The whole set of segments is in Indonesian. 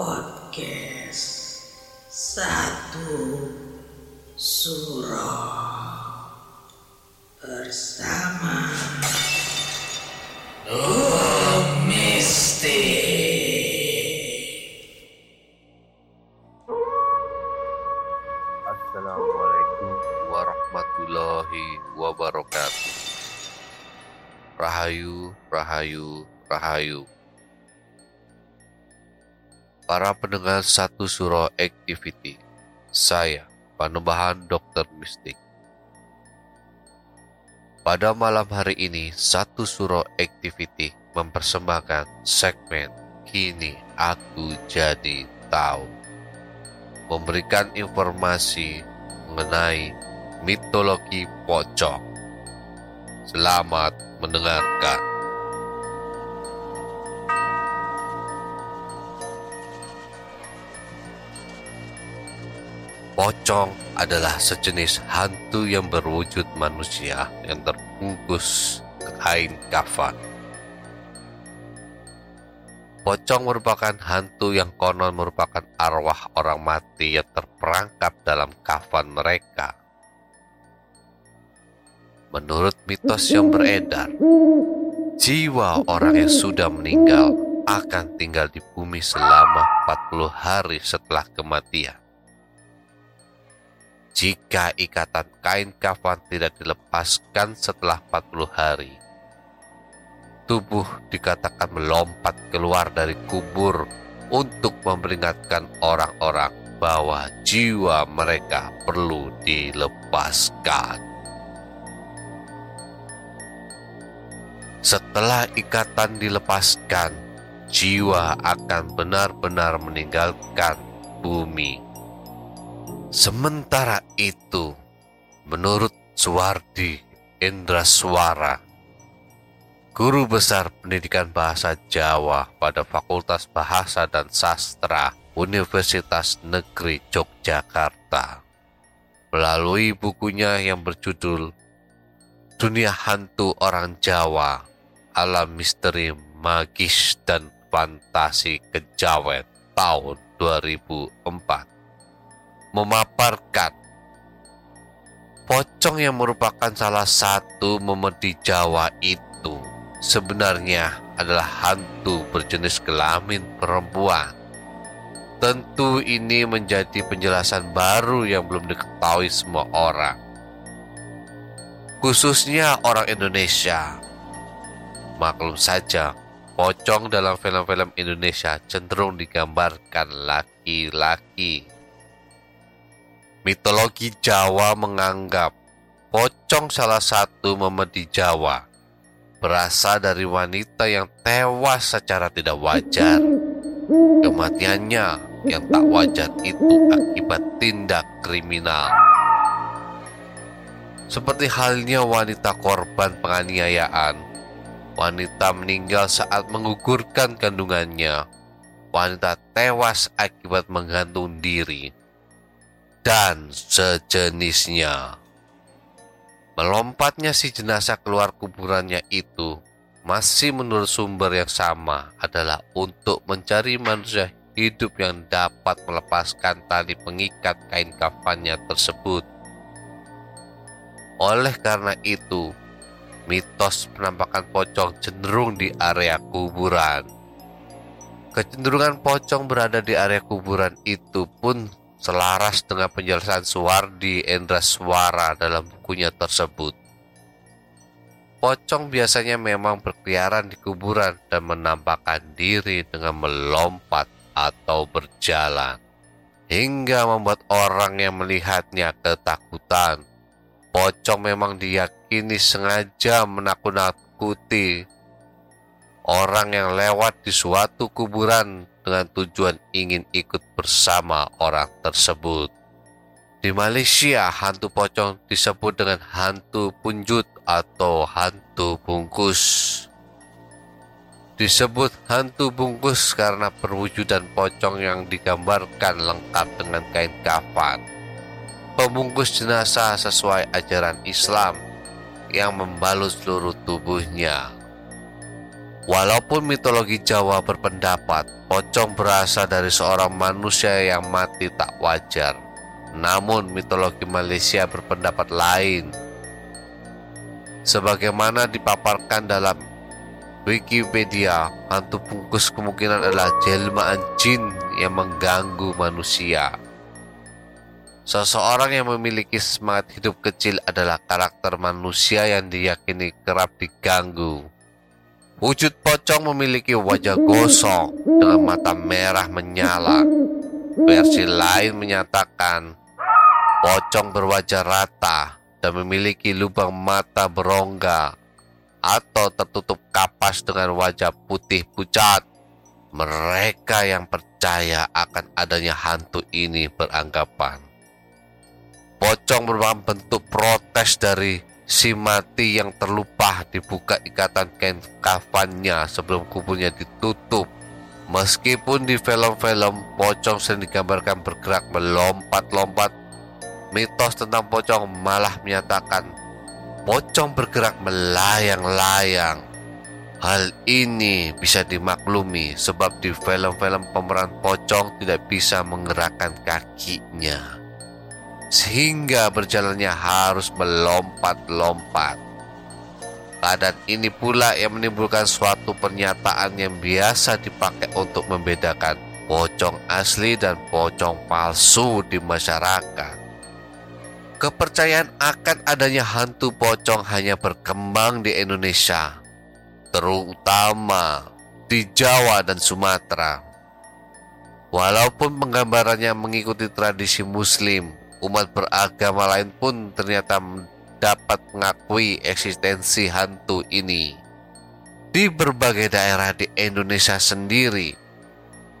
podcast satu surah bersama Mistik. Assalamualaikum warahmatullahi wabarakatuh. Rahayu, rahayu, rahayu. Para pendengar satu suro activity, saya Panembahan Dokter Mistik. Pada malam hari ini, satu suro activity mempersembahkan segmen Kini Aku Jadi Tahu memberikan informasi mengenai mitologi pocong. Selamat mendengarkan. Pocong adalah sejenis hantu yang berwujud manusia yang terbungkus kain kafan. Pocong merupakan hantu yang konon merupakan arwah orang mati yang terperangkap dalam kafan mereka. Menurut mitos yang beredar, jiwa orang yang sudah meninggal akan tinggal di bumi selama 40 hari setelah kematian. Jika ikatan kain kafan tidak dilepaskan setelah 40 hari, tubuh dikatakan melompat keluar dari kubur untuk memperingatkan orang-orang bahwa jiwa mereka perlu dilepaskan. Setelah ikatan dilepaskan, jiwa akan benar-benar meninggalkan bumi. Sementara itu, menurut Suwardi Indra Suara, guru besar pendidikan bahasa Jawa pada Fakultas Bahasa dan Sastra Universitas Negeri Yogyakarta. Melalui bukunya yang berjudul Dunia Hantu Orang Jawa, Alam Misteri Magis dan Fantasi Kejawen tahun 2004 memaparkan pocong yang merupakan salah satu memedi Jawa itu sebenarnya adalah hantu berjenis kelamin perempuan. Tentu ini menjadi penjelasan baru yang belum diketahui semua orang. Khususnya orang Indonesia. Maklum saja, pocong dalam film-film Indonesia cenderung digambarkan laki-laki. Mitologi Jawa menganggap pocong salah satu memedi Jawa berasal dari wanita yang tewas secara tidak wajar. Kematiannya yang tak wajar itu akibat tindak kriminal. Seperti halnya wanita korban penganiayaan, wanita meninggal saat menggugurkan kandungannya, wanita tewas akibat menggantung diri, dan sejenisnya. Melompatnya si jenazah keluar kuburannya itu masih menurut sumber yang sama adalah untuk mencari manusia hidup yang dapat melepaskan tali pengikat kain kafannya tersebut. Oleh karena itu, mitos penampakan pocong cenderung di area kuburan. Kecenderungan pocong berada di area kuburan itu pun selaras dengan penjelasan Suwardi Endra Suara dalam bukunya tersebut. Pocong biasanya memang berkeliaran di kuburan dan menampakkan diri dengan melompat atau berjalan hingga membuat orang yang melihatnya ketakutan. Pocong memang diyakini sengaja menakut-nakuti orang yang lewat di suatu kuburan dengan tujuan ingin ikut bersama orang tersebut. Di Malaysia, hantu pocong disebut dengan hantu punjut atau hantu bungkus. Disebut hantu bungkus karena perwujudan pocong yang digambarkan lengkap dengan kain kafan. Pembungkus jenazah sesuai ajaran Islam yang membalut seluruh tubuhnya. Walaupun mitologi Jawa berpendapat pocong berasal dari seorang manusia yang mati tak wajar, namun mitologi Malaysia berpendapat lain. Sebagaimana dipaparkan dalam Wikipedia, hantu bungkus kemungkinan adalah jelmaan jin yang mengganggu manusia. Seseorang yang memiliki semangat hidup kecil adalah karakter manusia yang diyakini kerap diganggu. Wujud pocong memiliki wajah gosong dengan mata merah menyala. Versi lain menyatakan pocong berwajah rata dan memiliki lubang mata berongga atau tertutup kapas dengan wajah putih pucat. Mereka yang percaya akan adanya hantu ini beranggapan pocong merupakan bentuk protes dari si mati yang terlupa dibuka ikatan kain kafannya sebelum kuburnya ditutup. Meskipun di film-film pocong sering digambarkan bergerak melompat-lompat, mitos tentang pocong malah menyatakan pocong bergerak melayang-layang. Hal ini bisa dimaklumi sebab di film-film pemeran pocong tidak bisa menggerakkan kakinya. Sehingga berjalannya harus melompat-lompat. Keadaan ini pula yang menimbulkan suatu pernyataan yang biasa dipakai untuk membedakan pocong asli dan pocong palsu di masyarakat. Kepercayaan akan adanya hantu pocong hanya berkembang di Indonesia, terutama di Jawa dan Sumatera. Walaupun penggambarannya mengikuti tradisi Muslim, umat beragama lain pun ternyata dapat mengakui eksistensi hantu ini. Di berbagai daerah di Indonesia sendiri,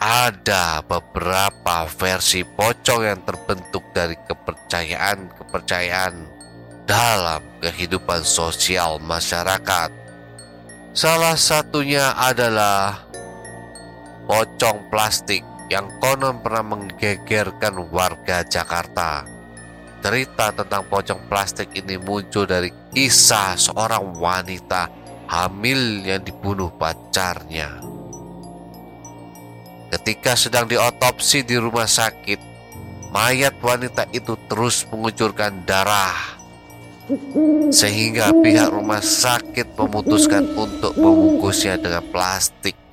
ada beberapa versi pocong yang terbentuk dari kepercayaan-kepercayaan dalam kehidupan sosial masyarakat. Salah satunya adalah pocong plastik yang konon pernah menggegerkan warga Jakarta. Cerita tentang pocong plastik ini muncul dari kisah seorang wanita hamil yang dibunuh pacarnya. Ketika sedang diotopsi di rumah sakit, mayat wanita itu terus mengucurkan darah. Sehingga pihak rumah sakit memutuskan untuk membungkusnya dengan plastik.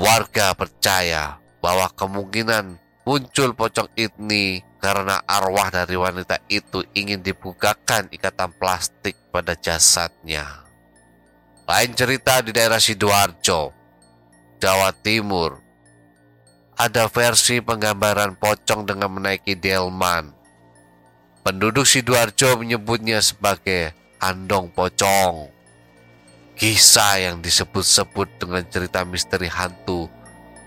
Warga percaya bahwa kemungkinan muncul pocong ini karena arwah dari wanita itu ingin dibukakan ikatan plastik pada jasadnya. Lain cerita di daerah Sidoarjo, Jawa Timur. Ada versi penggambaran pocong dengan menaiki delman. Penduduk Sidoarjo menyebutnya sebagai andong pocong. Kisah yang disebut-sebut dengan cerita misteri hantu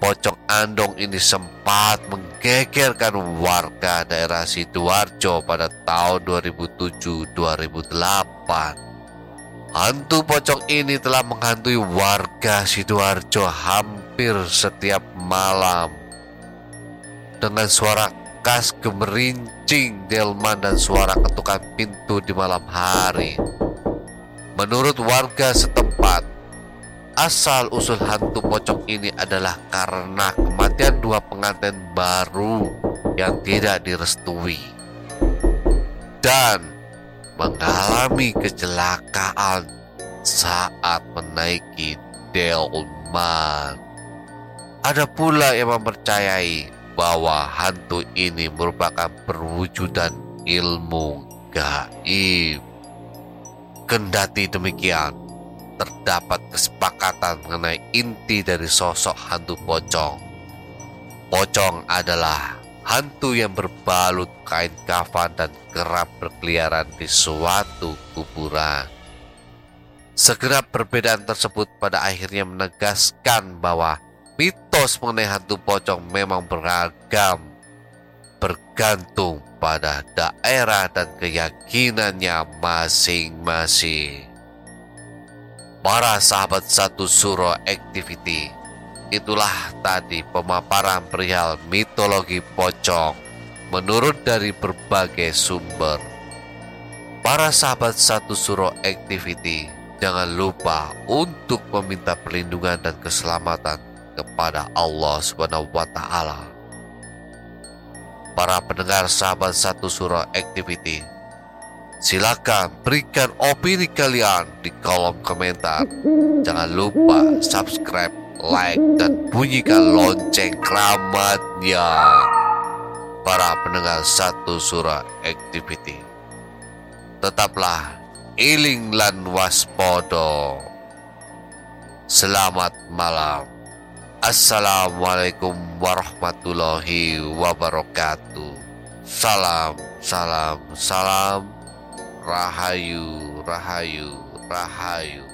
pocong andong ini sempat menggegerkan warga daerah Sidoarjo pada tahun 2007-2008. Hantu pocong ini telah menghantui warga Sidoarjo hampir setiap malam. Dengan suara bekas gemerincing delman dan suara ketukan pintu di malam hari. Menurut warga setempat, asal usul hantu pocong ini adalah karena kematian dua pengantin baru yang tidak direstui dan mengalami kecelakaan saat menaiki delman. Ada pula yang mempercayai bahwa hantu ini merupakan perwujudan ilmu gaib. Kendati demikian, terdapat kesepakatan mengenai inti dari sosok hantu pocong. Pocong adalah hantu yang berbalut kain kafan dan kerap berkeliaran di suatu kuburan. Segenap perbedaan tersebut pada akhirnya menegaskan bahwa mitos mengenai hantu pocong memang beragam, bergantung pada daerah dan keyakinannya masing-masing. Para sahabat satu suro activity, itulah tadi pemaparan perihal mitologi pocong menurut dari berbagai sumber. Para sahabat satu suro activity, jangan lupa untuk meminta perlindungan dan keselamatan kepada Allah Subhanahu wa taala. Para pendengar sahabat satu surah activity, silakan berikan opini kalian di kolom komentar. Jangan lupa subscribe, like, dan bunyikan lonceng keramatnya. Para pendengar satu surah activity, tetaplah iling lan waspodo. Selamat malam. Assalamualaikum warahmatullahi wabarakatuh. Salam, salam, salam. Rahayu, rahayu, rahayu.